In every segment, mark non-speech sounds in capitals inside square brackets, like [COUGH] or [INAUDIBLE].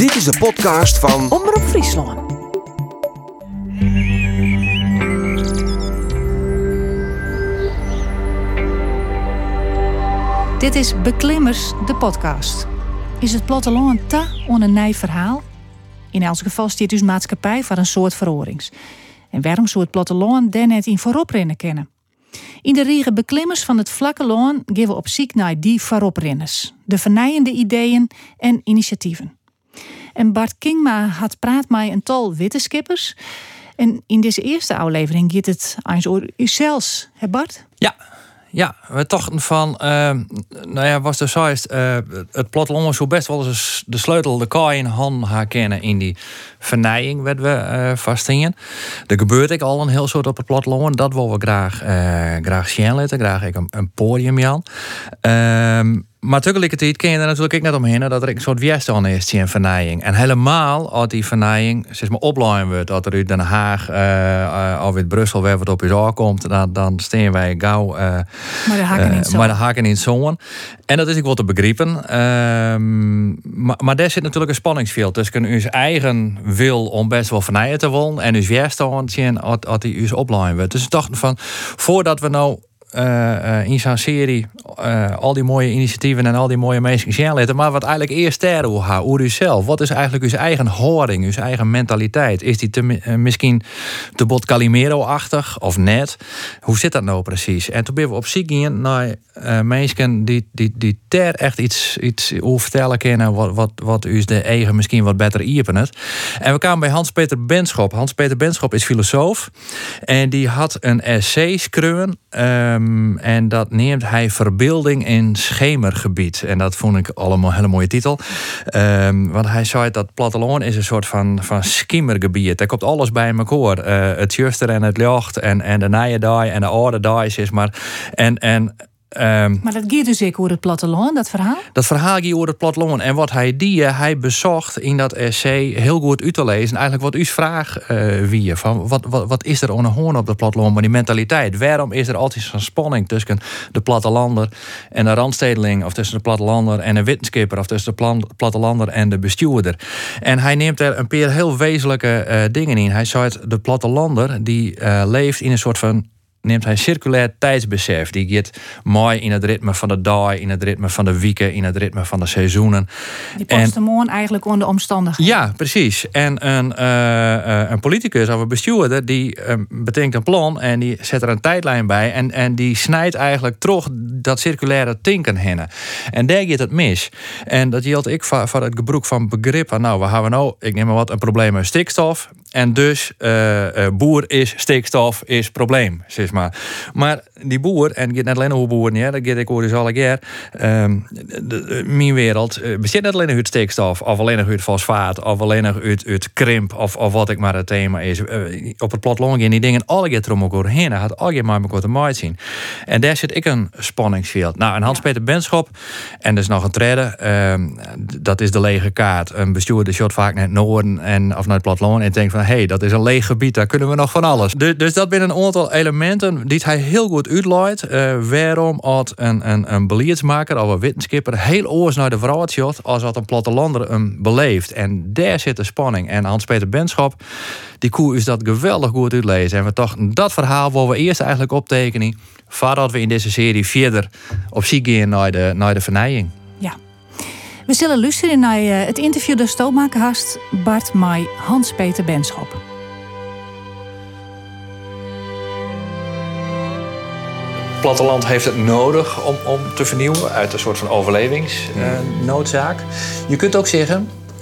Dit is de podcast van Omroep Friesland. Dit is Beklimmers, de podcast. Is het platteland ta on een nij verhaal? In elk geval stiert dus maatschappij voor een soort verorings. En waarom zou het platteland daar net in vooroprennen kennen? In de riege beklimmers van het vlakke loon gaan we op ziek naar die vooroprenners. De vernijende ideeën en initiatieven. En Bart Kingma had praat met een tal wetenschappers. En in deze eerste aflevering gaat het eens over uzelf, hè Bart? Ja, ja, we tochten van, uh, nou ja, was de zoist, uh, het platteland zo best wel eens de sleutel, de kaai in hand herkennen in die vernijing, werd we uh, vastingen. Er gebeurt ik al een heel soort op het platteland, dat willen we graag, graag zien graag ik een, een podium, Jan. Ehm, maar tegelijkertijd ken je er natuurlijk ook net omheen dat er een soort weerstand is in vernijing. En helemaal als die vernijing zeg maar wordt, dat er uit Den Haag uh, of uit Brussel weer wat op je aankomt, dan, dan steen wij gauw. Uh, maar de haken in Maar de haken in zo'n. En dat is ik wel te begrijpen. Um, maar, maar daar zit natuurlijk een spanningsveld tussen uw eigen wil om best wel vernijden te wollen en uw weerstand zien als die u opleiden wordt. Dus ik dacht van, voordat we nou in zo'n serie uh, al die mooie initiatieven en al die mooie mensen zien Maar wat eigenlijk eerst ter hoe u zelf. Wat is eigenlijk uw eigen houding, uw eigen mentaliteit? Is die misschien te bot Calimero-achtig of net? Hoe zit dat nou precies? En toen ben we op gaan naar mensen die, die, die ter echt iets, iets over vertellen kunnen. Wat, wat, wat u de eigen misschien wat beter iepen het. En we kwamen bij Hans-Peter Benschop. Hans-Peter Benschop is filosoof. En die had een essay schreven. Um, en dat neemt hij Verbeelding in Schemergebied. En dat vond ik allemaal een hele mooie titel. Um, want hij zei dat platteland is een soort van, van skimmergebied. Daar komt alles bij elkaar. Uh, het juster en het licht en, en de dag en de oude is maar. En, en Um, maar dat gaat dus ik over het platteland, dat verhaal? Dat verhaal gaat over het platteland. En wat hij die, hij bezocht in dat essay heel goed uit te lezen. Eigenlijk wat uw vraag uh, wie van wat, wat, wat is er hoorn op het platteland, maar die mentaliteit. Waarom is er altijd zo'n spanning tussen de plattelander en de randstedeling, of tussen de plattelander en de wetenschapper, of tussen de plattelander en de bestuurder? En hij neemt er een paar heel wezenlijke uh, dingen in. Hij zei de plattelander die uh, leeft in een soort van neemt hij circulair tijdsbesef. Die gaat mooi in het ritme van de dag, in het ritme van de weken, in het ritme van de seizoenen. Die past de eigenlijk onder omstandigheden. Ja, precies. En een, uh, een politicus of een bestuurder die uh, bedenkt een plan en die zet er een tijdlijn bij en, en die snijdt eigenlijk toch dat circulaire tinken heen. En daar gaat het mis. En dat hield ik van, van het gebroek van begrip van nou, we hebben nou, ik neem maar wat, een probleem met stikstof. En dus uh, boer is stikstof, is probleem, zeg maar. Maar die boer, en gaat net alleen over boeren, ja, dat gaat ik hoor dus al een keer. Um, mijn wereld uh, bestaat niet alleen uit stikstof, of alleen nog uit fosfaat, of alleen nog uit, uit krimp, of, of wat ik maar het thema is. Uh, op het platteland gaan die dingen alle keer erom elkaar heen. Dat had al je maar elkaar te maken zien. En daar zit ik een spanningsveld. Nou, en Hans-Peter Benschop, en is nog een trede, um, dat is de lege kaart. Een bestuurder shot vaak naar het noorden en, of naar het platteland en denkt van hé, hey, dat is een leeg gebied, daar kunnen we nog van alles. Dus, dus dat zijn een aantal elementen die hij heel goed uitlooit. Uh, waarom had een, een, een beleidsmaker of een wetenschapper heel oors naar de vrouw shot als wat een plattelander hem beleeft. En daar zit de spanning. En Hans-Peter Benschop, die koe is dat geweldig goed uitlezen. En we dachten, dat verhaal willen we eerst eigenlijk optekenen voordat we in deze serie verder op gaan naar de, naar de. We zullen luisteren naar eh, het interview dat stootmaker hast Bart Mai Hans-Peter Benschop. platteland heeft het nodig om, om te vernieuwen uit een soort van overlevingsnoodzaak. Uh, je kunt ook zeggen, uh,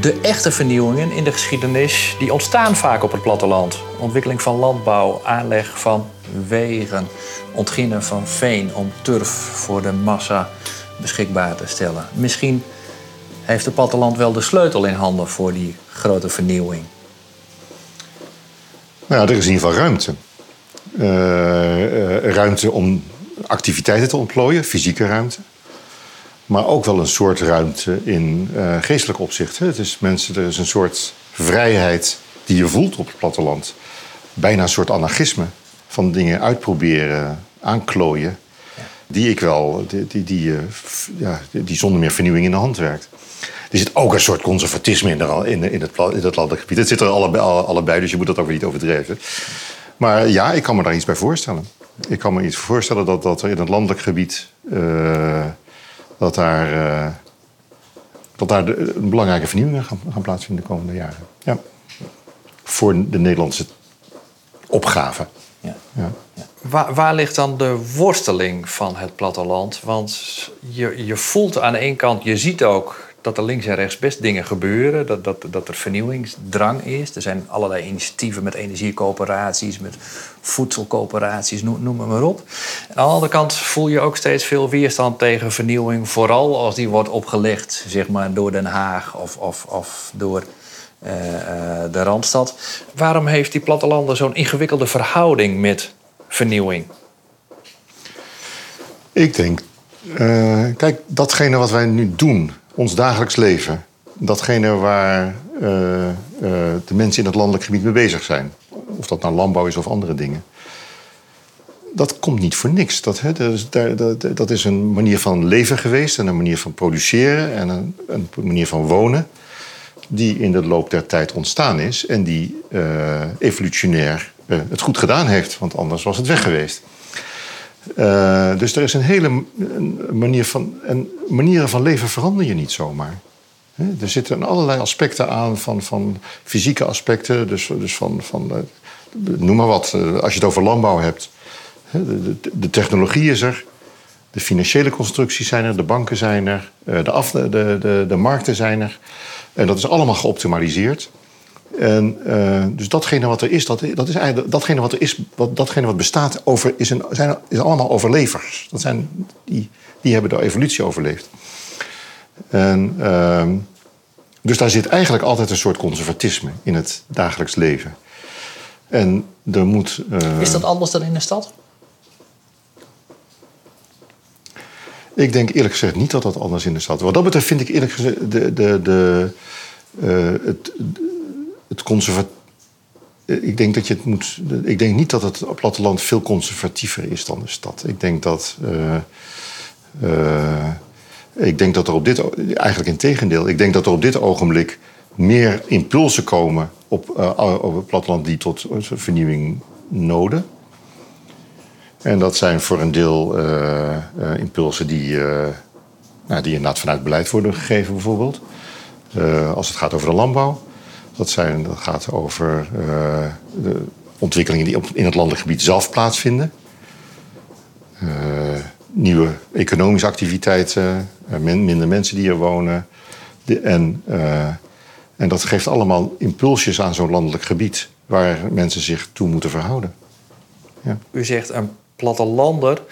de echte vernieuwingen in de geschiedenis die ontstaan vaak op het platteland. Ontwikkeling van landbouw, aanleg van wegen, ontginnen van veen om turf voor de massa beschikbaar te stellen. Misschien heeft het platteland wel de sleutel in handen voor die grote vernieuwing. Nou er is in ieder geval ruimte. Uh, ruimte om activiteiten te ontplooien, fysieke ruimte. Maar ook wel een soort ruimte in uh, geestelijk opzicht. Het is mensen, er is een soort vrijheid die je voelt op het platteland. Bijna een soort anarchisme van dingen uitproberen, aanklooien. Die ik wel, die, die, die, eh, ja, die zonder meer vernieuwing in de hand werkt. Er zit ook een soort conservatisme in, de, in, in, het, in het landelijk gebied. Het zit er allebei, allebei, dus je moet dat ook weer niet overdrijven. Maar ja, ik kan me daar iets bij voorstellen. Ik kan me iets voorstellen dat, dat er in het landelijk gebied... eh, dat daar, eh, dat daar de, een belangrijke vernieuwingen gaan, gaan plaatsvinden de komende jaren. Ja. Voor de Nederlandse opgave. Ja. Ja. Waar, ligt dan de worsteling van het platteland? Want je, je voelt aan de ene kant, je ziet ook dat er links en rechts best dingen gebeuren. Dat, dat, dat er vernieuwingsdrang is. Er zijn allerlei initiatieven met energiecoöperaties, met voedselcoöperaties, noem, maar op. Aan de andere kant voel je ook steeds veel weerstand tegen vernieuwing. Vooral als die wordt opgelegd zeg maar, door Den Haag of, of, of door eh, eh, de Randstad. Waarom heeft die plattelanden zo'n ingewikkelde verhouding met vernieuwing? Ik denk, eh, kijk, datgene wat wij nu doen, ons dagelijks leven, datgene waar eh, eh, de mensen in het landelijk gebied mee bezig zijn, of dat nou landbouw is of andere dingen, dat komt niet voor niks. Dat, hè, dat, is, dat, is een manier van leven geweest en een manier van produceren en een, een manier van wonen die in de loop der tijd ontstaan is en die evolutionair eh, het goed gedaan heeft, want anders was het weg geweest. Eh, dus er is een hele manier van. En manieren van leven verander je niet zomaar. Er zitten allerlei aspecten aan van, van fysieke aspecten. Dus, dus van, van eh, noem maar wat. Als je het over landbouw hebt. De, de, technologie is er. De financiële constructies zijn er. De banken zijn er. de, de, de markten zijn er. En dat is allemaal geoptimaliseerd. En eh, dus datgene wat er is, dat, dat is eigenlijk datgene wat er is, wat, datgene wat bestaat, over, is, een, zijn, is allemaal overlevers. Dat zijn, die, die hebben de evolutie overleefd. En, ehm, dus daar zit eigenlijk altijd een soort conservatisme in het dagelijks leven. En er moet. eh, Is dat anders dan in de stad? Ik denk eerlijk gezegd niet dat dat anders in de stad. Wat dat betreft vind ik eerlijk gezegd de, de, de, eh, het, het conservat. eh, Ik denk dat je het moet. Ik denk niet dat het platteland veel conservatiever is dan de stad. Ik denk dat. eh, eh, ik denk dat er op dit. Eigenlijk in tegendeel. Ik denk dat er op dit ogenblik meer impulsen komen op, op het platteland die tot vernieuwing noden. En dat zijn voor een deel impulsen die, nou, die inderdaad vanuit beleid worden gegeven, bijvoorbeeld. Als het gaat over de landbouw. Dat, zijn, dat gaat over eh, de ontwikkelingen die in het landelijk gebied zelf plaatsvinden. Eh, nieuwe economische activiteiten, eh, min- minder mensen die er wonen. En, en dat geeft allemaal impulsjes aan zo'n landelijk gebied waar mensen zich toe moeten verhouden. U zegt een plattelander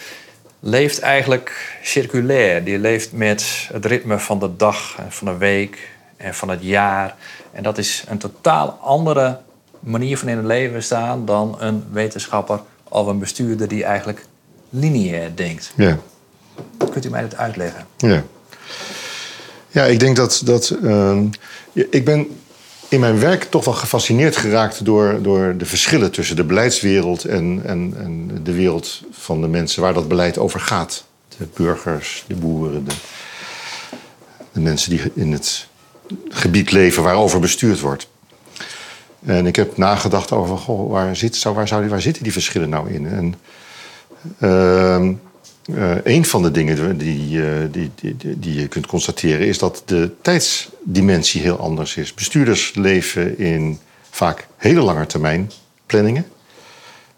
leeft eigenlijk circulair. Die leeft met het ritme van de dag en van de week en van het jaar. En dat is een totaal andere manier van in het leven staan dan een wetenschapper of een bestuurder die eigenlijk lineair denkt. Ja. Kunt u mij dat uitleggen? Ja, ja ik denk dat. dat ehm, ik ben in mijn werk toch wel gefascineerd geraakt door, door de verschillen tussen de beleidswereld en, en, en de wereld van de mensen waar dat beleid over gaat. De burgers, de boeren, de, de mensen die in het gebied leven waarover bestuurd wordt. En ik heb nagedacht over goh, waar, zit, waar, zou, waar zitten die verschillen nou in? En, ehm, eh, een van de dingen die, eh, die, die, die, die je kunt constateren is dat de tijdsdimensie heel anders is. Bestuurders leven in vaak hele lange termijn planningen.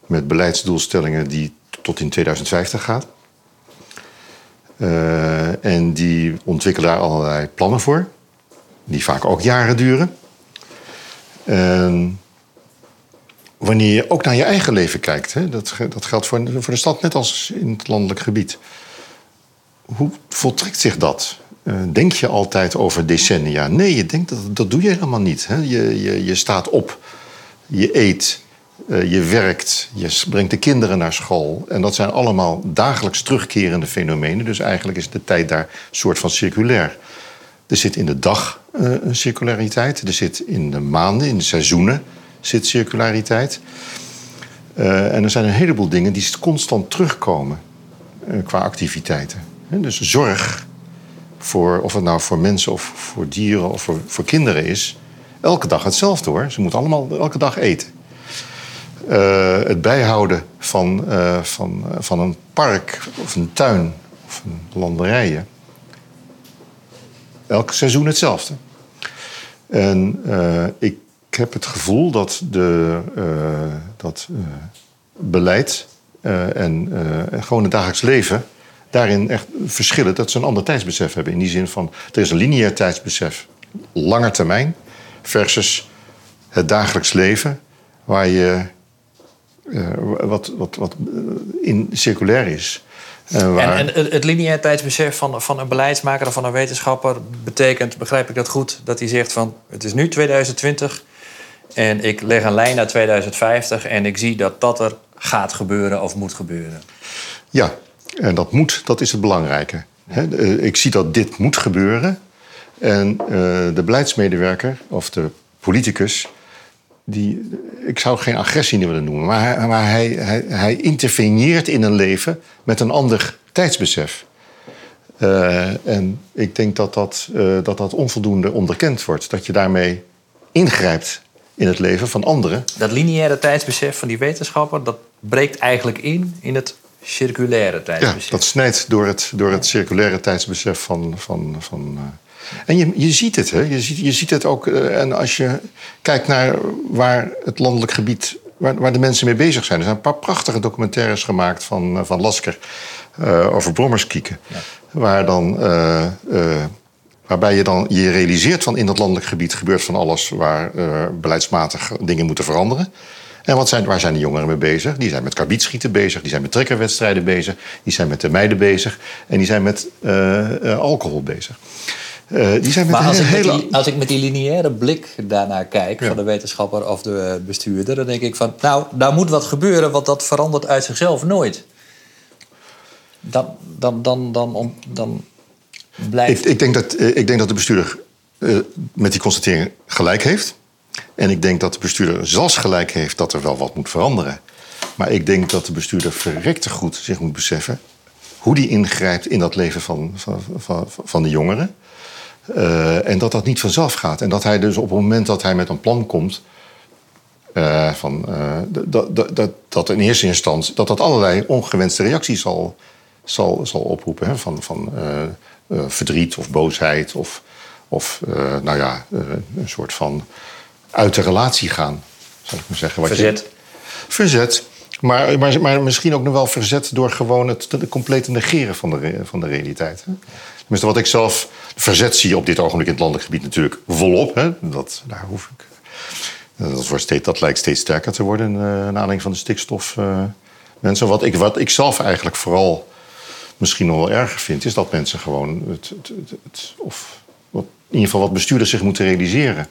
Met beleidsdoelstellingen die tot in 2050 gaan. Eh, en die ontwikkelen daar allerlei plannen voor. Die vaak ook jaren duren. En wanneer je ook naar je eigen leven kijkt, hè, dat, dat geldt voor, voor de stad net als in het landelijk gebied. Hoe voltrekt zich dat? Eh, denk je altijd over decennia? Nee, je denkt dat, dat doe je helemaal niet. Hè? Je, je, je staat op, je eet, eh, je werkt, je brengt de kinderen naar school. En dat zijn allemaal dagelijks terugkerende fenomenen. Dus eigenlijk is de tijd daar soort van circulair. Er zit in de dag een circulariteit. Er zit in de maanden, in de seizoenen zit circulariteit. Eh, en er zijn een heleboel dingen die constant terugkomen. eh, qua activiteiten. Dus zorg, voor, of het nou voor mensen of voor dieren of voor, voor kinderen is, elke dag hetzelfde hoor. Ze moeten allemaal elke dag eten. Uh, het bijhouden van, uh, van, van een park of een tuin of een landerijen. Elk seizoen hetzelfde. En uh, ik heb het gevoel dat, de, dat beleid en gewoon het dagelijks leven daarin echt verschillen. Dat ze een ander tijdsbesef hebben. In die zin van, er is een lineair tijdsbesef, langer termijn, versus het dagelijks leven, waar je wat, wat, wat in circulair is. Uh, waar... En, en, het lineair tijdsbesef van, van een beleidsmaker of van een wetenschapper betekent, begrijp ik dat goed, dat hij zegt van het is nu 2020 en ik leg een lijn naar 2050 en ik zie dat dat er gaat gebeuren of moet gebeuren. Ja, en dat moet, dat is het belangrijke. Ik zie dat dit moet gebeuren. En uh, de beleidsmedewerker of de politicus, die, ik zou geen agressie willen noemen, maar, hij, maar hij, hij, hij, interveneert in een leven met een ander tijdsbesef. Uh, en ik denk dat dat, uh, dat dat onvoldoende onderkend wordt. Dat je daarmee ingrijpt in het leven van anderen. Dat lineaire tijdsbesef van die wetenschapper, dat breekt eigenlijk in in het circulaire tijdsbesef. Ja, dat snijdt door het, door het circulaire tijdsbesef van. van, van uh... En je, je ziet het, hè? Je, ziet, je ziet het ook. Uh, en als je kijkt naar waar het landelijk gebied. Waar, waar, de mensen mee bezig zijn. Er zijn een paar prachtige documentaires gemaakt van, uh, van Lasker. over brommerskieken. Ja. Waar dan. Waarbij je dan je realiseert van in dat landelijk gebied gebeurt van alles waar beleidsmatig dingen moeten veranderen. En wat zijn, waar zijn de jongeren mee bezig? Die zijn met karbietschieten bezig, die zijn met trekkerwedstrijden bezig, die zijn met de meiden bezig en die zijn met alcohol bezig. Uh, die zijn met maar als, hele... ik die, als, ik met die lineaire blik daarnaar kijk ja. van de wetenschapper of de bestuurder, dan denk ik van, nou, daar moet wat gebeuren, want dat verandert uit zichzelf nooit. Dan, dan, dan, dan, dan, blijft. Ik, ik, denk dat, ik denk dat de bestuurder met die constatering gelijk heeft. En ik denk dat de bestuurder zelfs gelijk heeft dat er wel wat moet veranderen. Maar ik denk dat de bestuurder verrekte goed zich moet beseffen hoe die ingrijpt in dat leven van, van, van, van de jongeren. Uh, en dat dat niet vanzelf gaat. En dat hij dus op het moment dat hij met een plan komt. Uh, van, uh, dat, dat, dat, dat in eerste instantie dat dat allerlei ongewenste reacties zal, zal, zal oproepen. Hè? Van, van verdriet of boosheid of, of nou ja, een soort van uit de relatie gaan. Zal ik maar zeggen. Wat verzet. Je, verzet. Maar, maar, maar misschien ook nog wel verzet door gewoon het de complete negeren van de, van de realiteit. Hè? Tenminste, wat ik zelf verzet zie op dit ogenblik in het landelijk gebied natuurlijk volop. Hè? Dat, daar hoef ik. Dat, wordt steeds, dat lijkt steeds sterker te worden uh, naar aanleiding van de stikstof. Uh, mensen. Wat ik, wat ik zelf eigenlijk vooral misschien nog wel erger vind, is dat mensen gewoon het, het, of wat, in ieder geval wat bestuurders zich moeten realiseren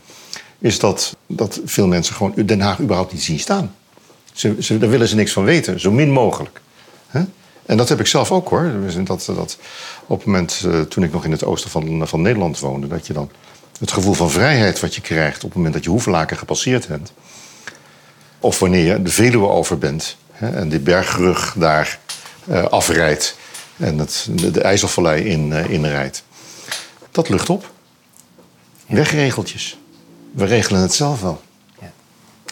is dat, dat veel mensen gewoon Den Haag überhaupt niet zien staan. Ze, ze, daar willen ze niks van weten, zo min mogelijk. En dat heb ik zelf ook hoor. Dat, dat op het moment, uh, toen ik nog in het oosten van, van Nederland woonde, dat je dan het gevoel van vrijheid wat je krijgt op het moment dat je Hoevelaken gepasseerd bent. Of wanneer je de Veluwe over bent hè, en die bergrug daar uh, afrijdt en het, de, de IJsselvallei in, uh, inrijdt. Dat lucht op. Wegregeltjes we regelen het zelf wel. Ja.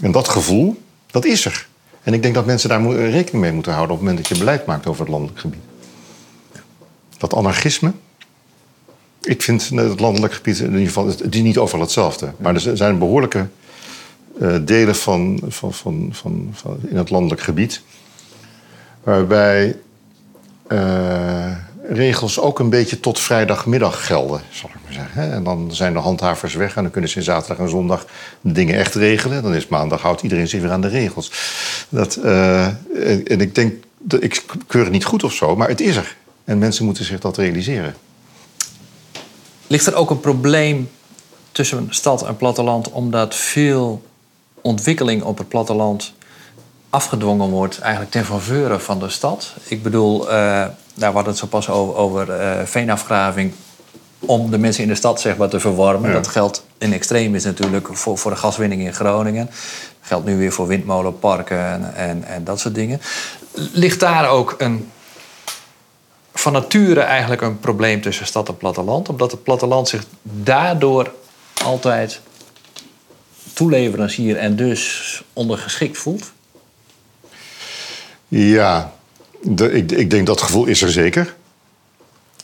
En dat gevoel, dat is er. En ik denk dat mensen daar rekening mee moeten houden op het moment dat je beleid maakt over het landelijk gebied. Dat anarchisme. Ik vind het landelijk gebied in ieder geval, het is niet overal hetzelfde. Maar er zijn behoorlijke uh, delen van, van, van, van, in het landelijk gebied. Waarbij uh, regels ook een beetje tot vrijdagmiddag gelden, zal ik maar zeggen. En dan zijn de handhavers weg en dan kunnen ze in zaterdag en zondag dingen echt regelen. Dan is maandag houdt iedereen zich weer aan de regels. Dat, uh, en ik denk, ik keur het niet goed of zo, maar het is er. En mensen moeten zich dat realiseren. Ligt er ook een probleem tussen stad en platteland omdat veel ontwikkeling op het platteland afgedwongen wordt eigenlijk ten faveur van de stad? Ik bedoel, uh, daar hadden het zo pas over, over uh, veenafgraving om de mensen in de stad zeg maar, te verwarmen. Dat geldt in extreem is natuurlijk voor, voor de gaswinning in Groningen. Dat geldt nu weer voor windmolenparken en, en, en dat soort dingen. Ligt daar ook een van nature eigenlijk een probleem tussen stad en platteland. Omdat het platteland zich daardoor altijd toeleverancier en dus ondergeschikt voelt? Ja, de, ik, ik, denk dat gevoel is er zeker.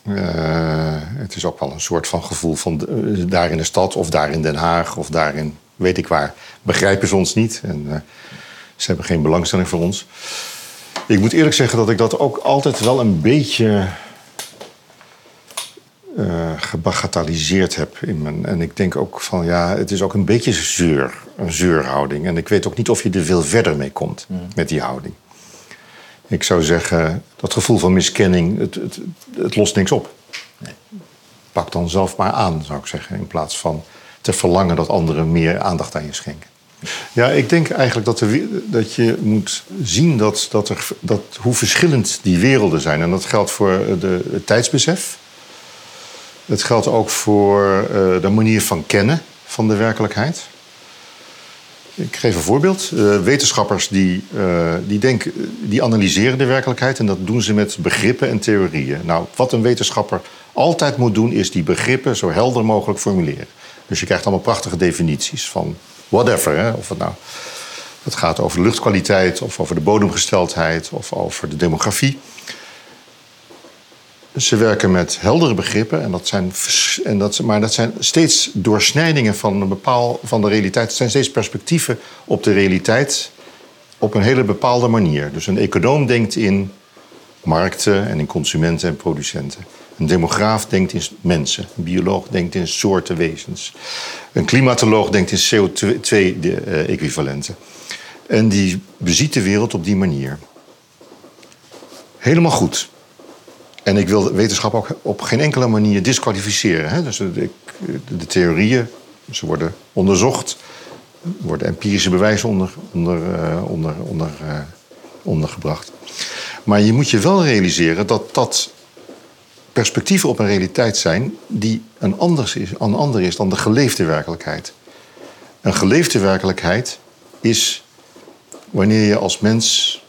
Uh, het is ook wel een soort van gevoel van de, daar in de stad of daar in Den Haag of daar in weet ik waar. Begrijpen ze ons niet en uh, ze hebben geen belangstelling voor ons. Ik moet eerlijk zeggen dat ik dat ook altijd wel een beetje gebagatelliseerd heb. In mijn, en ik denk ook van ja, het is ook een beetje zeur, een zeurhouding. En ik weet ook niet of je er veel verder mee komt mm. met die houding. Ik zou zeggen, dat gevoel van miskenning, het, het, het lost niks op. Pak dan zelf maar aan, zou ik zeggen, in plaats van te verlangen dat anderen meer aandacht aan je schenken. Ja, ik denk eigenlijk dat, dat je moet zien dat, dat er, dat, hoe verschillend die werelden zijn. En dat geldt voor de, het tijdsbesef. Het geldt ook voor uh, de manier van kennen van de werkelijkheid. Ik geef een voorbeeld. Uh, wetenschappers die, uh, die, denken, die analyseren de werkelijkheid en dat doen ze met begrippen en theorieën. Nou, wat een wetenschapper altijd moet doen, is die begrippen zo helder mogelijk formuleren. Dus je krijgt allemaal prachtige definities van whatever. Hè? Of het nou het gaat over luchtkwaliteit, of over de bodemgesteldheid, of over de demografie. Ze werken met heldere begrippen, en dat zijn, en dat, maar dat zijn steeds doorsnijdingen van, een bepaal, van de realiteit. Het zijn steeds perspectieven op de realiteit op een hele bepaalde manier. Dus een econoom denkt in markten en in consumenten en producenten. Een demograaf denkt in mensen. Een bioloog denkt in soorten wezens. Een klimatoloog denkt in CO2-equivalenten. En die beziet de wereld op die manier. Helemaal goed. En ik wil wetenschap ook op geen enkele manier disqualificeren. Hè? Dus de, de, theorieën, ze worden onderzocht. Er worden empirische bewijzen onder, onder, uh, onder, onder, uh, ondergebracht. Maar je moet je wel realiseren dat dat perspectieven op een realiteit zijn die een, anders is, een ander is dan de geleefde werkelijkheid. Een geleefde werkelijkheid is wanneer je als mens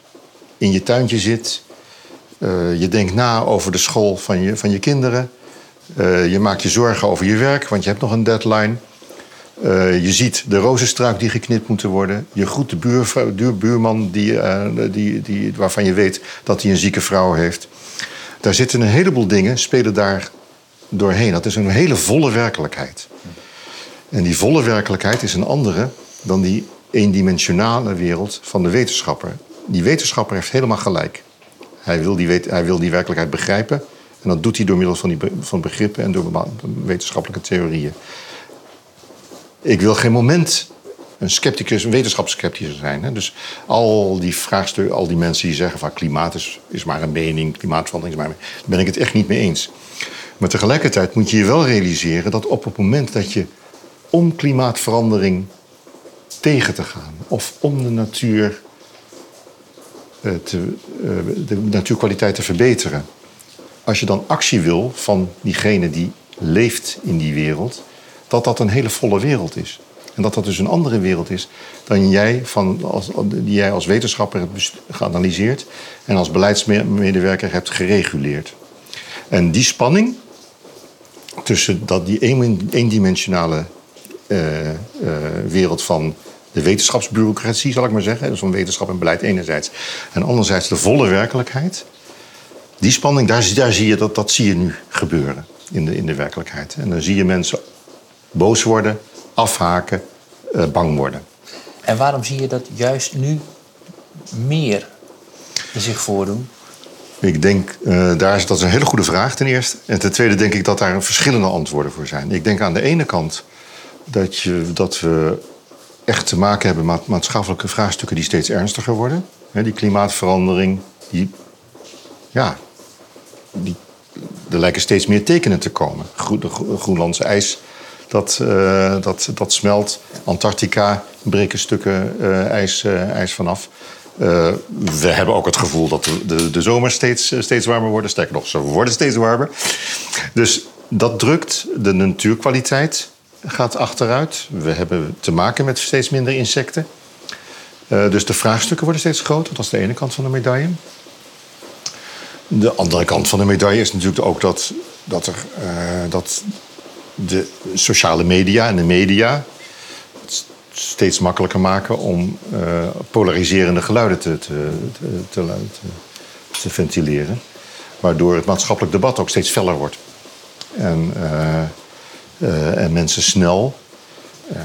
in je tuintje zit, uh, je denkt na over de school van je, van je kinderen, uh, je maakt je zorgen over je werk, want je hebt nog een deadline. Uh, je ziet de rozenstruik die geknipt moeten worden. Je groet de buurvrouw, buurman die, die, die, waarvan je weet dat hij een zieke vrouw heeft. Daar zitten een heleboel dingen, spelen daar doorheen. Dat is een hele volle werkelijkheid. En die volle werkelijkheid is een andere dan die eendimensionale wereld van de wetenschapper. Die wetenschapper heeft helemaal gelijk. Hij wil die, hij wil die werkelijkheid begrijpen. En dat doet hij door middel van, die, van begrippen en door wetenschappelijke theorieën. Ik wil geen moment een scepticus, een wetenschapsscepticus zijn. Hè? Dus al die vraagstukken, al die mensen die zeggen van klimaat is, is maar een mening, klimaatverandering is maar een mening, daar ben ik het echt niet mee eens. Maar tegelijkertijd moet je je wel realiseren dat op het moment dat je om klimaatverandering tegen te gaan of om de natuur te, uh, de natuurkwaliteit te verbeteren, als je dan actie wil van diegene die leeft in die wereld, dat dat een hele volle wereld is. En dat dat dus een andere wereld is dan jij, van, als, die jij als wetenschapper hebt geanalyseerd en als beleidsmedewerker hebt gereguleerd. En die spanning tussen dat, die eendimensionale uh, wereld van de wetenschapsbureaucratie, zal ik maar zeggen, dus van wetenschap en beleid enerzijds, en anderzijds de volle werkelijkheid, die spanning, daar, daar zie je dat, dat zie je nu gebeuren in de, in de werkelijkheid. En dan zie je mensen boos worden, afhaken, uh, bang worden. En waarom zie je dat juist nu meer zich voordoen? Ik denk, uh, daar is, dat is een hele goede vraag ten eerste. En ten tweede denk ik dat daar verschillende antwoorden voor zijn. Ik denk aan de ene kant dat, je, dat we echt te maken hebben met maatschappelijke vraagstukken die steeds ernstiger worden. die klimaatverandering, die, ja, die, er lijken steeds meer tekenen te komen. Groenlandse ijs dat, uh, dat, dat smelt. Antarctica breken stukken uh, ijs, uh, ijs vanaf. we hebben ook het gevoel dat de, de, de zomers steeds, steeds warmer worden. Sterker nog, ze worden steeds warmer. Dus dat drukt de natuurkwaliteit gaat achteruit. We hebben te maken met steeds minder insecten. dus de vraagstukken worden steeds groter. Dat is de ene kant van de medaille. De andere kant van de medaille is natuurlijk ook dat, dat, er, uh, dat de sociale media en de media het steeds makkelijker maken om uh, polariserende geluiden te, te, te, te, te ventileren. Waardoor het maatschappelijk debat ook steeds feller wordt. En, en mensen snel uh,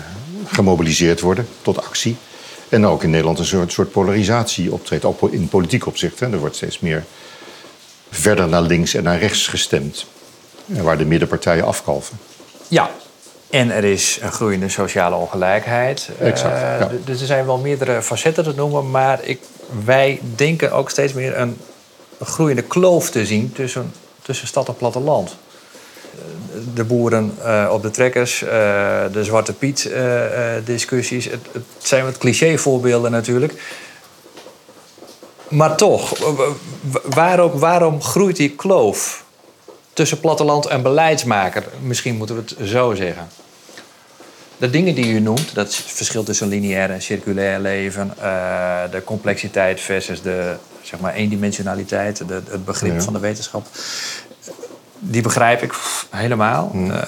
gemobiliseerd worden tot actie. En ook in Nederland een soort, soort polarisatie optreedt, ook in politiek opzicht. Hè. Er wordt steeds meer verder naar links en naar rechts gestemd. Waar de middenpartijen afkalven. Ja, en er is een groeiende sociale ongelijkheid. Exact, ja. Dus er zijn wel meerdere facetten te noemen, maar ik, wij denken ook steeds meer een een groeiende kloof te zien tussen, tussen stad en platteland. De boeren uh, op de trekkers, uh, de Zwarte Piet uh, discussies. Het, het, zijn wat clichévoorbeelden natuurlijk. Maar toch, waarom, waarom groeit die kloof tussen platteland en beleidsmaker? Misschien moeten we het zo zeggen. De dingen die u noemt, dat verschil tussen lineair en circulair leven, de complexiteit versus de zeg maar eendimensionaliteit, de, het begrip ja. van de wetenschap. Die begrijp ik helemaal. Mm. Uh,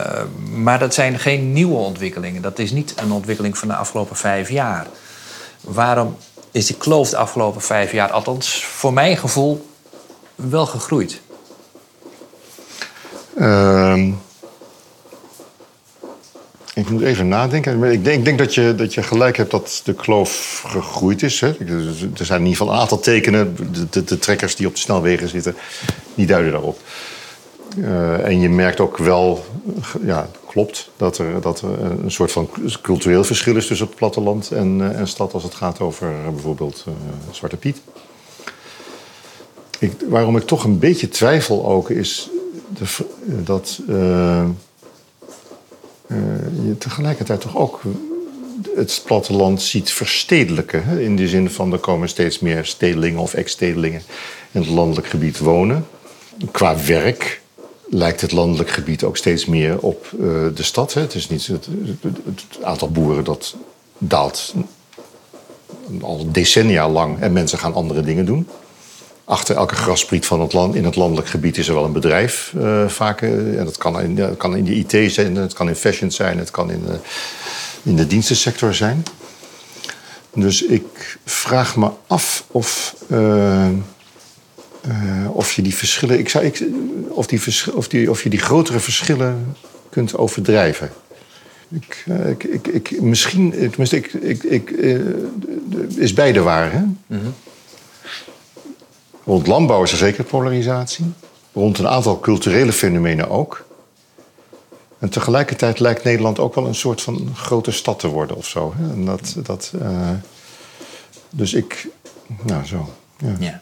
maar dat zijn geen nieuwe ontwikkelingen. Dat is niet een ontwikkeling van de afgelopen vijf jaar. Waarom is die kloof de afgelopen vijf jaar, althans voor mijn gevoel, wel gegroeid? Uh, ik moet even nadenken. Ik denk, ik denk dat, je, dat je gelijk hebt dat de kloof gegroeid is. Hè. Er zijn in ieder geval een aantal tekenen. De, de, de trekkers die op de snelwegen zitten, die duiden daarop. Uh, en je merkt ook wel, ja, klopt, dat er, dat er een soort van cultureel verschil is tussen het platteland en, uh, en stad als het gaat over uh, bijvoorbeeld Zwarte Piet. Ik, waarom ik toch een beetje twijfel ook is de, dat je tegelijkertijd toch ook het platteland ziet verstedelijken. Hè? In de zin van er komen steeds meer stedelingen of ex-stedelingen in het landelijk gebied wonen. Qua werk lijkt het landelijk gebied ook steeds meer op uh, de stad. Hè? Het is niet het, het, aantal boeren dat daalt al decennia lang en mensen gaan andere dingen doen. Achter elke graspriet van het land, in het landelijk gebied is er wel een bedrijf uh, vaak. Uh, en dat kan in, kan in de IT zijn, het kan in fashion zijn, het kan in in de dienstensector zijn. Dus ik vraag me af of, uh, of je die verschillen. Ik zou, ik, of, die, of, die, of je die grotere verschillen kunt overdrijven. Ik, ik, ik, ik, misschien, tenminste, ik, ik, ik, is beide waar. Hè? -hmm. Rond landbouw is er zeker polarisatie. Rond een aantal culturele fenomenen ook. En tegelijkertijd lijkt Nederland ook wel een soort van grote stad te worden of zo. En dat, dat, dus ik, nou zo. Ja. ja.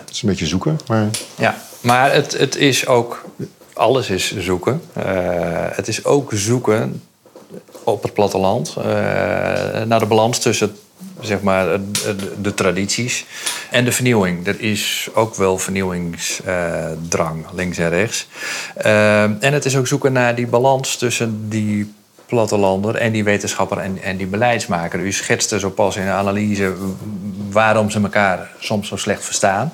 Het is een beetje zoeken, maar. Ja, maar het, het is ook. Alles is zoeken. Uh, het is ook zoeken op het platteland uh, naar de balans tussen zeg maar, de, tradities en de vernieuwing. Er is ook wel vernieuwingsdrang, uh, links en rechts. En het is ook zoeken naar die balans tussen die plattelander en die wetenschapper en, en die beleidsmaker. U schetste zo pas in de analyse waarom ze elkaar soms zo slecht verstaan.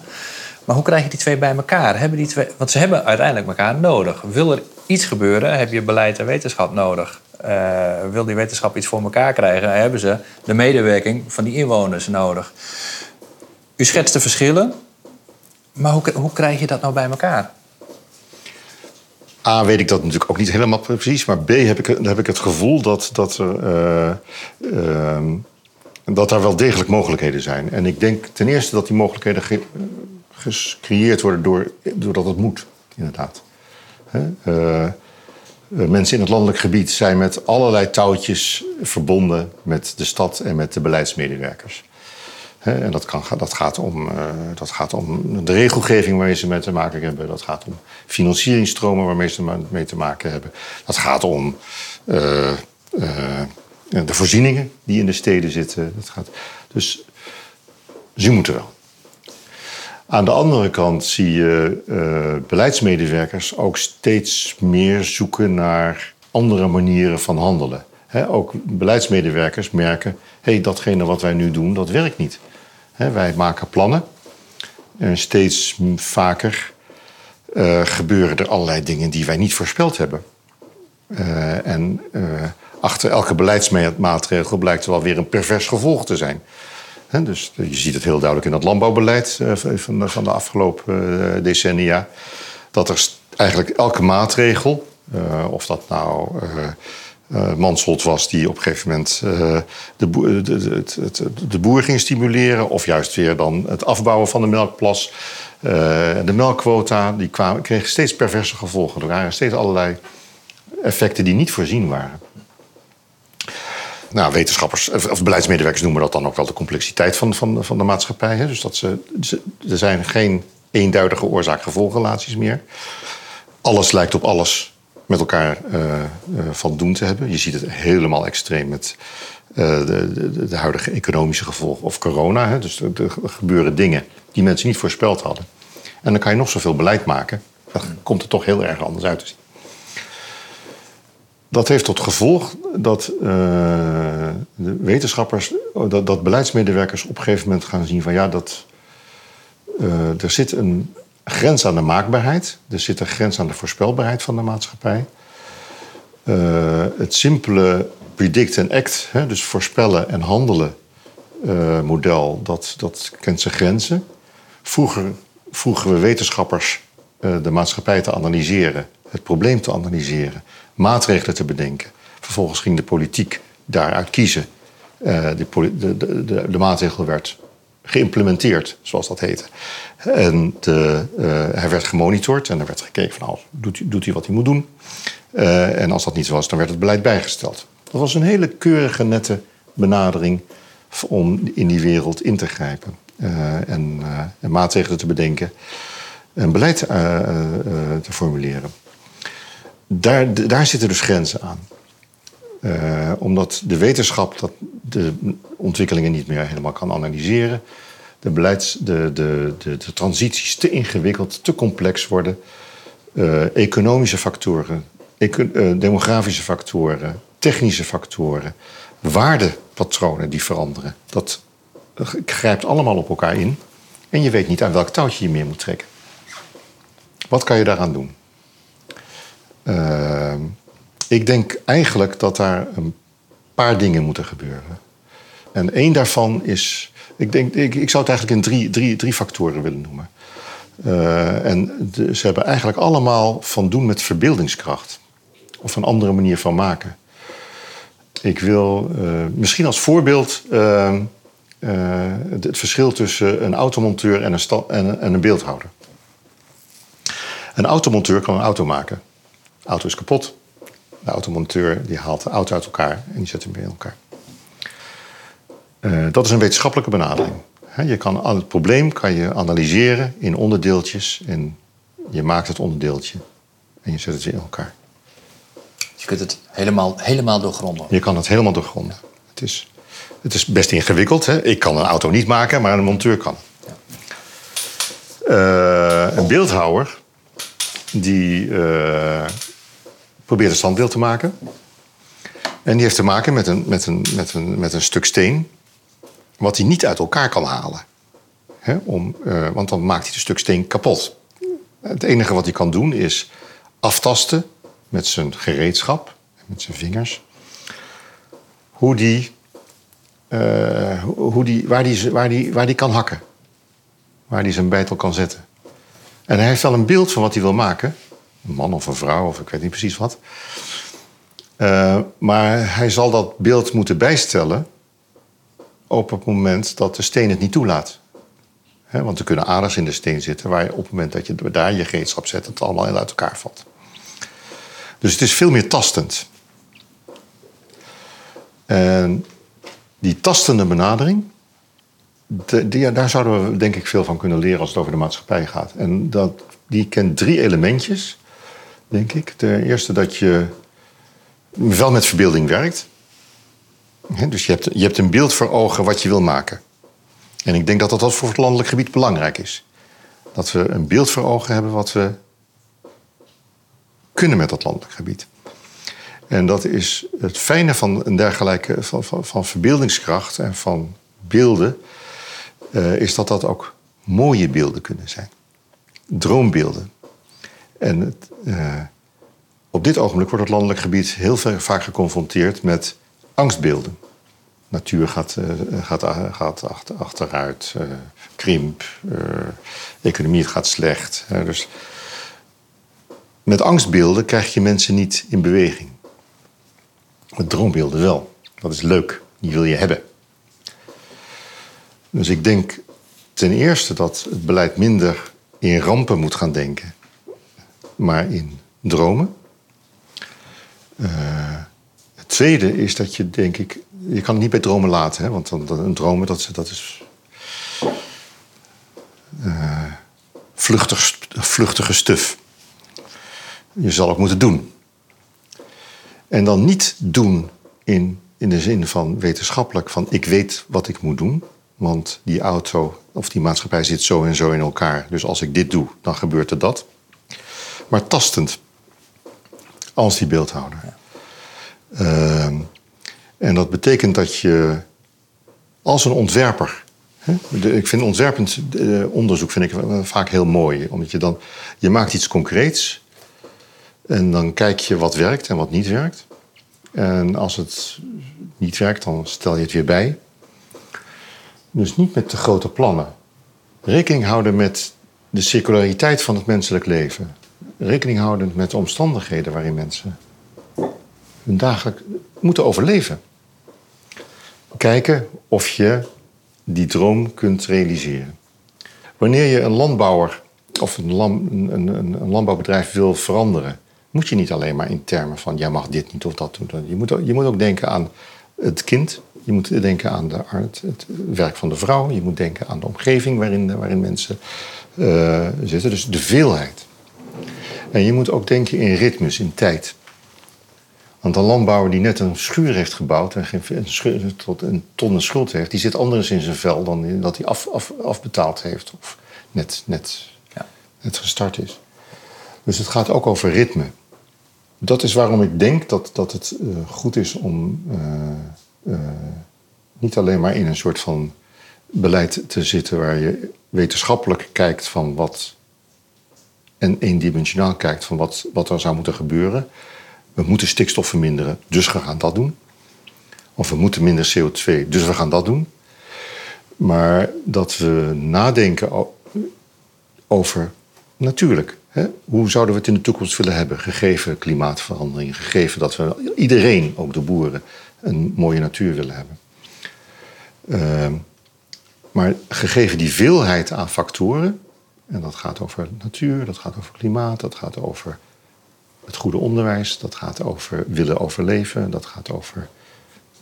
Maar hoe krijg je die twee bij elkaar? Hebben die twee, want ze hebben uiteindelijk elkaar nodig. Wil er iets gebeuren, heb je beleid en wetenschap nodig. Uh, wil die wetenschap iets voor elkaar krijgen, hebben ze de medewerking van die inwoners nodig. U schetst de verschillen, maar hoe, hoe krijg je dat nou bij elkaar? A, weet ik dat natuurlijk ook niet helemaal precies, maar B, heb ik, heb ik het gevoel dat, dat, uh, uh, dat daar wel degelijk mogelijkheden zijn. En ik denk ten eerste dat die mogelijkheden ge gecreëerd worden door, doordat het moet, inderdaad. Uh, mensen in het landelijk gebied zijn met allerlei touwtjes verbonden met de stad en met de beleidsmedewerkers. En dat, kan, dat, gaat om, uh, dat gaat om de regelgeving waarmee ze mee te maken hebben. Dat gaat om financieringstromen waarmee ze mee te maken hebben. Dat gaat om uh, uh, de voorzieningen die in de steden zitten. Dat gaat, dus ze moeten wel. Aan de andere kant zie je beleidsmedewerkers ook steeds meer zoeken naar andere manieren van handelen. Ook beleidsmedewerkers merken: hey, datgene wat wij nu doen, dat werkt niet. Wij maken plannen, En steeds vaker uh, gebeuren er allerlei dingen die wij niet voorspeld hebben. Uh, en uh, achter elke beleidsmaatregel blijkt er wel weer een pervers gevolg te zijn. Dus je ziet het heel duidelijk in het landbouwbeleid van, de, van de afgelopen decennia. Dat er eigenlijk elke maatregel, of dat nou Mansholt was die op een gegeven moment uh, de, boer, de, ging stimuleren. Of juist weer dan het afbouwen van de melkplas. Uh, de melkquota die kregen steeds perverse gevolgen. Er waren steeds allerlei effecten die niet voorzien waren. Nou, wetenschappers of beleidsmedewerkers noemen dat dan ook wel de complexiteit van, van, van de maatschappij. Hè? Dus dat ze, er zijn geen eenduidige oorzaak-gevolgrelaties meer. Alles lijkt op alles met elkaar uh, van doen te hebben. Je ziet het helemaal extreem met uh, de, de, de, huidige economische gevolgen of corona. Hè. Dus er, gebeuren dingen die mensen niet voorspeld hadden. En dan kan je nog zoveel beleid maken. Dan komt het toch heel erg anders uit te zien. Dat heeft tot gevolg dat de wetenschappers, dat, dat, beleidsmedewerkers op een gegeven moment gaan zien van ja, dat er zit een grens aan de maakbaarheid. Er zit een grens aan de voorspelbaarheid van de maatschappij. Uh, het simpele predict and act, hè, dus voorspellen en handelen uh, model, dat, dat kent zijn grenzen. Vroeger vroegen we wetenschappers uh, de maatschappij te analyseren, het probleem te analyseren, maatregelen te bedenken. Vervolgens ging de politiek daaruit kiezen. de, de, de, de maatregel werd geïmplementeerd, zoals dat heette. En de, uh, hij werd gemonitord en er werd gekeken van, nou, doet, doet hij wat hij moet doen? Uh, en als dat niet was, dan werd het beleid bijgesteld. Dat was een hele keurige, nette benadering om in die wereld in te grijpen. En, en, maatregelen te bedenken en beleid te formuleren. Daar, daar zitten dus grenzen aan. Omdat de wetenschap dat de ontwikkelingen niet meer helemaal kan analyseren. De, de, de, de, transities te ingewikkeld, te complex worden. Uh, economische factoren, uh, demografische factoren, technische factoren, waardepatronen die veranderen. Dat grijpt allemaal op elkaar in. En je weet niet aan welk touwtje je meer moet trekken. Wat kan je daaraan doen? Uh, ik denk eigenlijk dat daar een paar dingen moeten gebeuren. En één daarvan is. Ik, denk, ik, ik zou het eigenlijk in drie, drie, drie factoren willen noemen. Uh, en ze hebben eigenlijk allemaal van doen met verbeeldingskracht. Of een andere manier van maken. Ik wil uh, misschien als voorbeeld uh, het, het, verschil tussen een automonteur en een, en, en een beeldhouder. Een automonteur kan een auto maken. De auto is kapot. De automonteur die haalt de auto uit elkaar en die zet hem weer in elkaar. Uh, dat is een wetenschappelijke benadering. je kan het probleem kan je analyseren in onderdeeltjes en je maakt het onderdeeltje en je zet het in elkaar. Je kunt het helemaal, helemaal doorgronden. Je kan het helemaal doorgronden. Het is, het is best ingewikkeld. Hè? Ik kan een auto niet maken, maar een monteur kan. Ja. Uh, een beeldhouwer die uh, probeert een standbeeld te maken. En die heeft te maken met een, met een, met een, met een stuk steen. Wat hij niet uit elkaar kan halen. om, uh, want dan maakt hij het stuk steen kapot. Het enige wat hij kan doen is aftasten met zijn gereedschap, met zijn vingers, hoe die, uh, hoe die, waar, die, waar, die, waar die kan hakken. Waar hij zijn bijtel kan zetten. En hij heeft wel een beeld van wat hij wil maken een man of een vrouw, of ik weet niet precies wat. Uh, maar hij zal dat beeld moeten bijstellen op het moment dat de steen het niet toelaat. Want er kunnen aders in de steen zitten waar je op het moment dat je daar je gereedschap zet, het allemaal uit elkaar valt. Dus het is veel meer tastend. En die tastende benadering, de, die, daar zouden we denk ik veel van kunnen leren als het over de maatschappij gaat. En dat, die kent drie elementjes denk ik. Ten eerste dat je wel met verbeelding werkt. Dus je hebt, je hebt een beeld voor ogen wat je wil maken. En ik denk dat dat voor het landelijk gebied belangrijk is. Dat we een beeld voor ogen hebben wat we kunnen met dat landelijk gebied. En dat is het fijne van een dergelijke van, van, van verbeeldingskracht en van beelden, uh, is dat dat ook mooie beelden kunnen zijn. Droombeelden. En het, eh, op dit ogenblik wordt het landelijk gebied heel vaak geconfronteerd met angstbeelden. Natuur gaat, uh, gaat, gaat achter, achteruit, uh, krimp, economie gaat slecht. dus met angstbeelden krijg je mensen niet in beweging. Met droombeelden wel. Dat is leuk, die wil je hebben. Dus ik denk ten eerste dat het beleid minder in rampen moet gaan denken, maar in dromen. Tweede is dat je, denk ik, je kan het niet bij dromen laten, hè, want dan, een dromen dat, dat is uh, vluchtig, vluchtige stuf. Je zal het moeten doen. En dan niet doen in, in de zin van wetenschappelijk, van ik weet wat ik moet doen. Want die auto of die maatschappij zit zo en zo in elkaar. Dus als ik dit doe, dan gebeurt er dat. Maar tastend. Als die beeldhouder. Uh, en dat betekent dat je als een ontwerper. Ik vind ontwerpend uh, onderzoek vind ik vaak heel mooi. Omdat je dan. Je maakt iets concreets. En dan kijk je wat werkt en wat niet werkt. En als het niet werkt, dan stel je het weer bij. Dus niet met te grote plannen. Rekening houden met de circulariteit van het menselijk leven. Rekening houden met de omstandigheden waarin mensen hun dagelijks moeten overleven. Kijken of je die droom kunt realiseren. Wanneer je een landbouwer of een, een, een, een landbouwbedrijf wil veranderen, moet je niet alleen maar in termen van jij mag dit niet of dat doen. Je moet, je moet ook denken aan het kind. Je moet denken aan de, het, het, werk van de vrouw. Je moet denken aan de omgeving waarin, waarin mensen uh, zitten. Dus de veelheid. En je moet ook denken in ritmes, in tijd. Want een landbouwer die net een schuur heeft gebouwd en geen, een, tot een ton schuld heeft, die zit anders in zijn vel dan dat hij af, af, afbetaald heeft of net, net, ja. net gestart is. Dus het gaat ook over ritme dat is waarom ik denk dat, dat het uh, goed is om uh, uh, niet alleen maar in een soort van beleid te zitten waar je wetenschappelijk kijkt van wat. en eendimensionaal kijkt van wat, wat er zou moeten gebeuren. We moeten stikstof verminderen, dus we gaan dat doen. Of we moeten minder CO2, dus we gaan dat doen. Maar dat we nadenken over natuurlijk Hè? Hoe zouden we het in de toekomst willen hebben, gegeven klimaatverandering, gegeven dat we iedereen, ook de boeren, een mooie natuur willen hebben. Uh, maar gegeven die veelheid aan factoren, en dat gaat over natuur, dat gaat over klimaat, dat gaat over het goede onderwijs, dat gaat over willen overleven, dat gaat over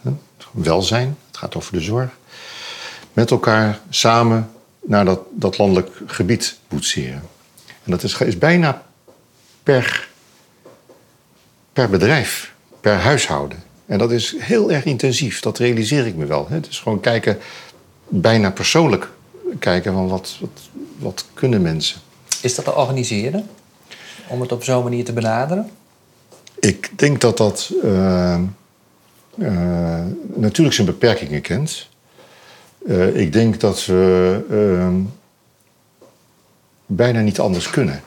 hè, welzijn, het gaat over de zorg. Met elkaar samen naar dat, dat landelijk gebied boetseren. En dat is, is bijna per, per bedrijf, per huishouden. En dat is heel erg intensief, dat realiseer ik me wel. Het is gewoon kijken, bijna persoonlijk kijken van wat, wat, wat kunnen mensen. Is dat te organiseren? Om het op zo'n manier te benaderen? Ik denk dat dat uh, uh, natuurlijk zijn beperkingen kent. Uh, ik denk dat we ehm, bijna niet anders kunnen.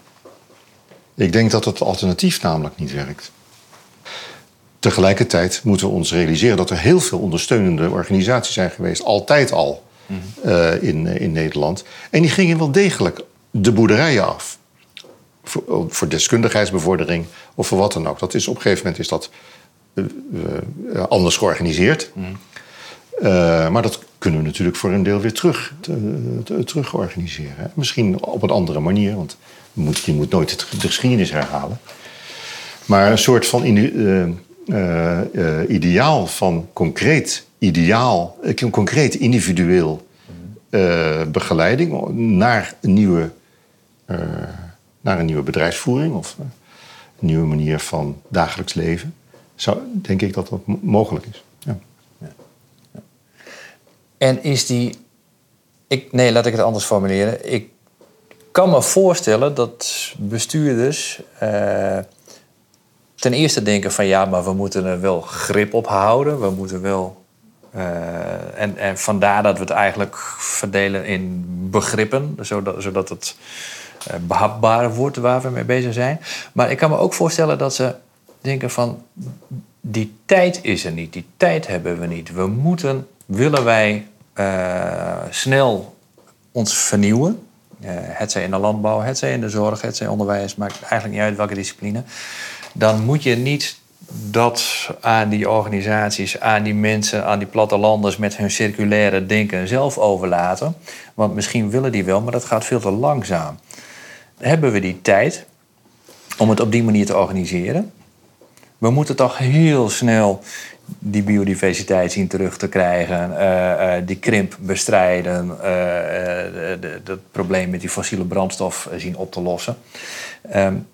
Ik denk dat het alternatief namelijk niet werkt. Tegelijkertijd moeten we ons realiseren dat er heel veel ondersteunende organisaties zijn geweest, altijd al uh, in, in Nederland. En die gingen wel degelijk de boerderijen af. Voor, voor deskundigheidsbevordering of voor wat dan ook. Dat is, op een gegeven moment is dat uh, uh, anders georganiseerd. Mm. Uh, maar dat kunnen we natuurlijk voor een deel weer terug, te, te, terug organiseren. Misschien op een andere manier, want je moet, je moet nooit de geschiedenis herhalen. Maar een soort van uh, uh, ideaal van concreet ideaal, concreet individueel begeleiding naar een nieuwe, naar een nieuwe bedrijfsvoering of een nieuwe manier van dagelijks leven, zou, denk ik dat dat mogelijk is. Ja. En is die. Ik, nee, laat ik het anders formuleren. Ik kan me voorstellen dat bestuurders. Uh, ten eerste denken van ja, maar we moeten er wel grip op houden. We moeten wel Eh, en, en vandaar dat we het eigenlijk verdelen in begrippen, zodat, zodat het behapbaar wordt waar we mee bezig zijn. Maar ik kan me ook voorstellen dat ze denken van die tijd is er niet, die tijd hebben we niet. We moeten, willen wij uh, snel ons vernieuwen, het zij in de landbouw, het zij in de zorg, het zij onderwijs, maakt eigenlijk niet uit welke discipline. Dan moet je niet dat aan die organisaties, aan die mensen, aan die plattelanders met hun circulaire denken zelf overlaten. Want misschien willen die wel, maar dat gaat veel te langzaam. Hebben we die tijd om het op die manier te organiseren? We moeten toch heel snel die biodiversiteit zien terug te krijgen, uh, uh, die krimp bestrijden, uh, het probleem met die fossiele brandstof zien op te lossen. Um,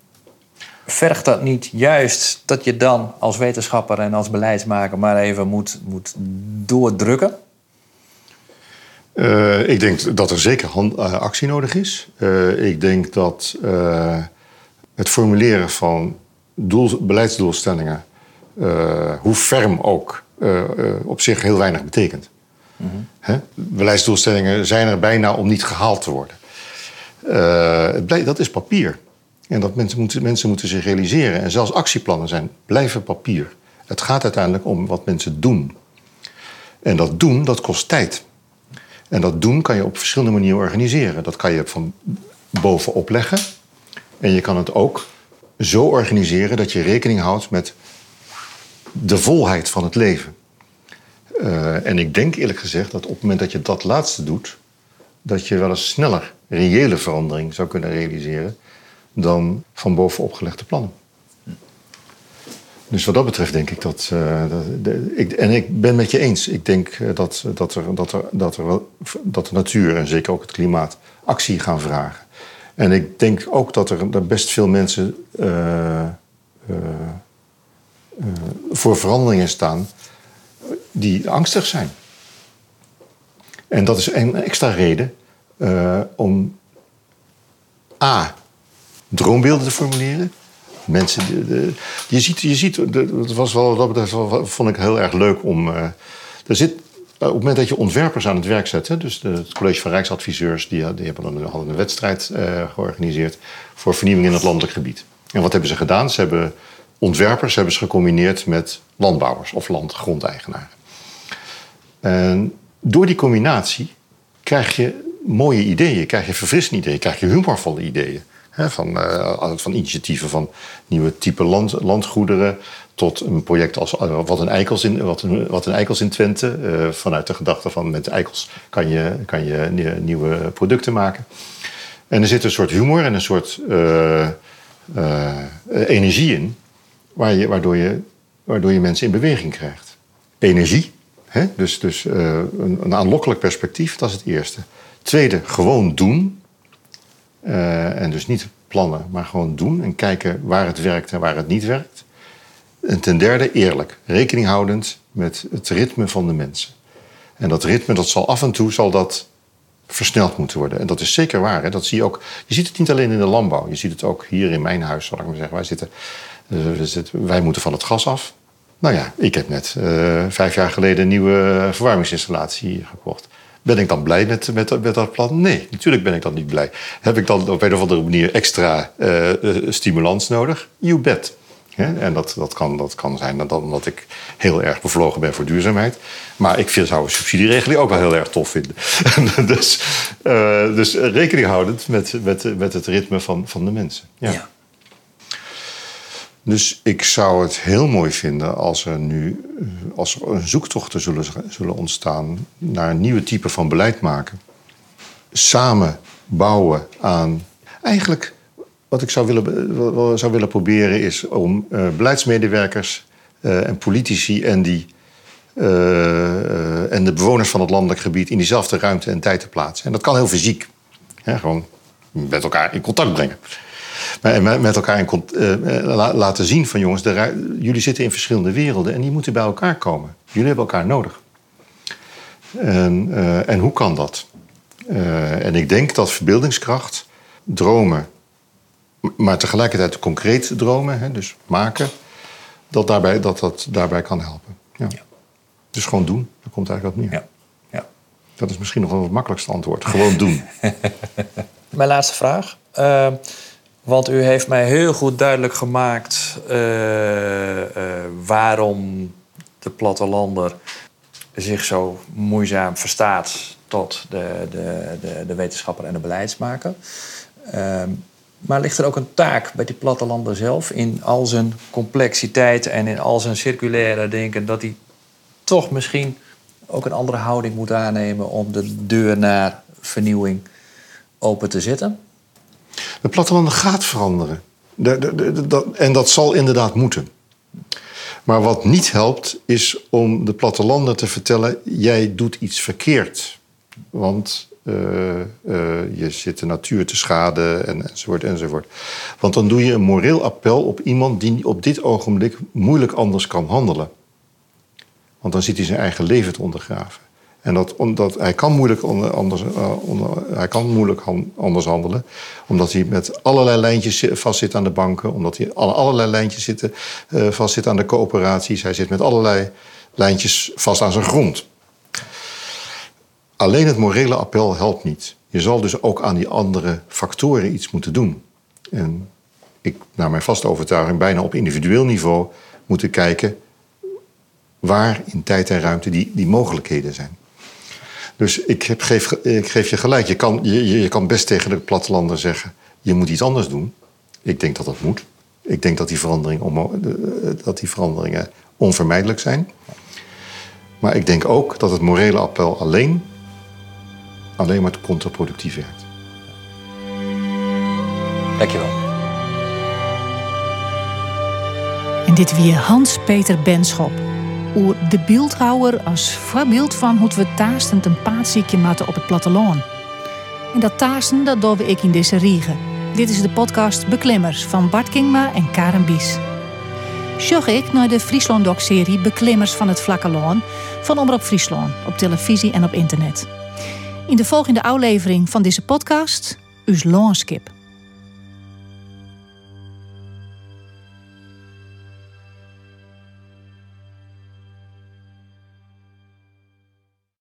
vergt dat niet juist dat je dan als wetenschapper en als beleidsmaker maar even moet, moet doordrukken? Uh, ik denk dat er zeker hand, uh, actie nodig is. Uh, ik denk dat het formuleren van doel, beleidsdoelstellingen, hoe ferm ook, op zich heel weinig betekent. Mm -hmm. Beleidsdoelstellingen zijn er bijna om niet gehaald te worden. dat is papier. En dat mensen moeten, mensen moeten zich realiseren. En zelfs actieplannen zijn blijven papier. Het gaat uiteindelijk om wat mensen doen. En dat doen, dat kost tijd. En dat doen kan je op verschillende manieren organiseren. Dat kan je van bovenop leggen. En je kan het ook zo organiseren dat je rekening houdt met de volheid van het leven. Uh, en ik denk eerlijk gezegd dat op het moment dat je dat laatste doet, dat je wel eens sneller reële verandering zou kunnen realiseren dan van bovenop gelegde plannen. Dus wat dat betreft denk ik dat. Uh, dat ik, en ik ben met je eens. Ik denk uh, dat, dat, er, dat, er, dat, er dat de natuur en zeker ook het klimaat actie gaan vragen. En ik denk ook dat er, best veel mensen uh, voor veranderingen staan die angstig zijn. En dat is een extra reden om A droombeelden te formuleren. Mensen, de, je ziet, je ziet dat was wel, dat vond ik heel erg leuk om. Uh, er zit, op het moment dat je ontwerpers aan het werk zet, hè, dus de, het College van Rijksadviseurs, die, die hebben dan, hadden een wedstrijd uh, georganiseerd voor vernieuwing in het landelijk gebied. En wat hebben ze gedaan? Ze hebben ontwerpers hebben ze gecombineerd met landbouwers of landgrondeigenaren. En door die combinatie krijg je mooie ideeën, krijg je verfrissende ideeën, krijg je humorvolle ideeën van, uh, van initiatieven van nieuwe type land, landgoederen tot een project als uh, wat, een eikels in, wat, een, wat een eikels in Twente. Uh, vanuit de gedachte van met eikels kan je, kan je nieuwe producten maken. En er zit een soort humor en een soort energie in, waar je, waardoor, je, waardoor je mensen in beweging krijgt. Energie, hè? dus, dus een, een aanlokkelijk perspectief, dat is het eerste. Tweede, gewoon doen. Uh, en dus niet plannen, maar gewoon doen en kijken waar het werkt en waar het niet werkt. En ten derde, eerlijk. Rekening houdend met het ritme van de mensen. En dat ritme, dat zal af en toe zal dat versneld moeten worden. En dat is zeker waar. Hè? Dat zie je ook. Je ziet het niet alleen in de landbouw. Je ziet het ook hier in mijn huis, zal ik maar zeggen. Wij, zitten, uh, wij moeten van het gas af. Nou ja, ik heb net uh, vijf jaar geleden een nieuwe verwarmingsinstallatie gekocht. Ben ik dan blij met, met, dat plan? Nee, natuurlijk ben ik dan niet blij. Heb ik dan op een of andere manier extra uh, stimulans nodig? You bet. en dat, dat, kan, dat kan zijn dat, omdat ik heel erg bevlogen ben voor duurzaamheid. Maar ik vind, zou een subsidieregeling ook wel heel erg tof vinden. [LAUGHS] dus, uh, dus rekening houdend met, met, met het ritme van, van de mensen. ja. Dus ik zou het heel mooi vinden als er nu als er zoektochten zullen, zullen ontstaan naar een nieuwe type van beleid maken. Samen bouwen aan. Eigenlijk wat ik zou willen, zou willen proberen is om uh, beleidsmedewerkers uh, en politici en, die, en de bewoners van het landelijk gebied in diezelfde ruimte en tijd te plaatsen. En dat kan heel fysiek. Gewoon met elkaar in contact brengen met elkaar in, uh, laten zien van jongens, de, jullie zitten in verschillende werelden en die moeten bij elkaar komen. Jullie hebben elkaar nodig. En, uh, en hoe kan dat? Uh, en ik denk dat verbeeldingskracht, dromen, maar tegelijkertijd concreet dromen, hè, dus maken, dat, daarbij, dat dat daarbij kan helpen. Ja. ja. Dus gewoon doen. Daar komt eigenlijk wat neer. Ja. ja. Dat is misschien nog wel het makkelijkste antwoord. Gewoon doen. [LAUGHS] Mijn laatste vraag. Uh, want u heeft mij heel goed duidelijk gemaakt uh, uh, waarom de plattelander zich zo moeizaam verstaat tot de, de, de, de wetenschapper en de beleidsmaker. Uh, maar ligt er ook een taak bij die plattelander zelf in al zijn complexiteit en in al zijn circulaire denken, dat hij toch misschien ook een andere houding moet aannemen om de deur naar vernieuwing open te zetten? De plattelanden gaat veranderen. De, de, de, en dat zal inderdaad moeten. Maar wat niet helpt, is om de plattelanden te vertellen: jij doet iets verkeerd. Want uh, uh, je zit de natuur te schaden en, enzovoort enzovoort. Want dan doe je een moreel appel op iemand die op dit ogenblik moeilijk anders kan handelen. Want dan zit hij zijn eigen leven te ondergraven. En dat, hij kan moeilijk, anders, uh, onder, hij kan moeilijk anders handelen. Omdat hij met allerlei lijntjes vastzit aan de banken. Omdat hij alle, allerlei lijntjes zitten, uh, vastzit aan de coöperaties. Hij zit met allerlei lijntjes vast aan zijn grond. Alleen het morele appel helpt niet. Je zal dus ook aan die andere factoren iets moeten doen. En ik, naar mijn vaste overtuiging, bijna op individueel niveau moeten kijken waar in tijd en ruimte die, die mogelijkheden zijn. Dus ik, heb, geef, ik geef je gelijk. Je kan, je, je kan best tegen de plattelander zeggen: je moet iets anders doen. Ik denk dat dat moet. Ik denk dat die, verandering om, dat die veranderingen onvermijdelijk zijn. Maar ik denk ook dat het morele appel alleen, alleen maar contraproductief werkt. Dankjewel. En dit weer Hans-Peter Benschop oer de beeldhouwer als voorbeeld van hoe we taastend een paardziekje matten op het platteland. En dat taasten, dat doen we ik in deze riegen. Dit is de podcast Beklimmers van Bart Kingma en Karen Bies. Sjog ik naar de Friesland-doc-serie Beklimmers van het Vlakke Loon van Omroep Friesland op televisie en op internet. In de volgende aflevering van deze podcast, Us Loonskip.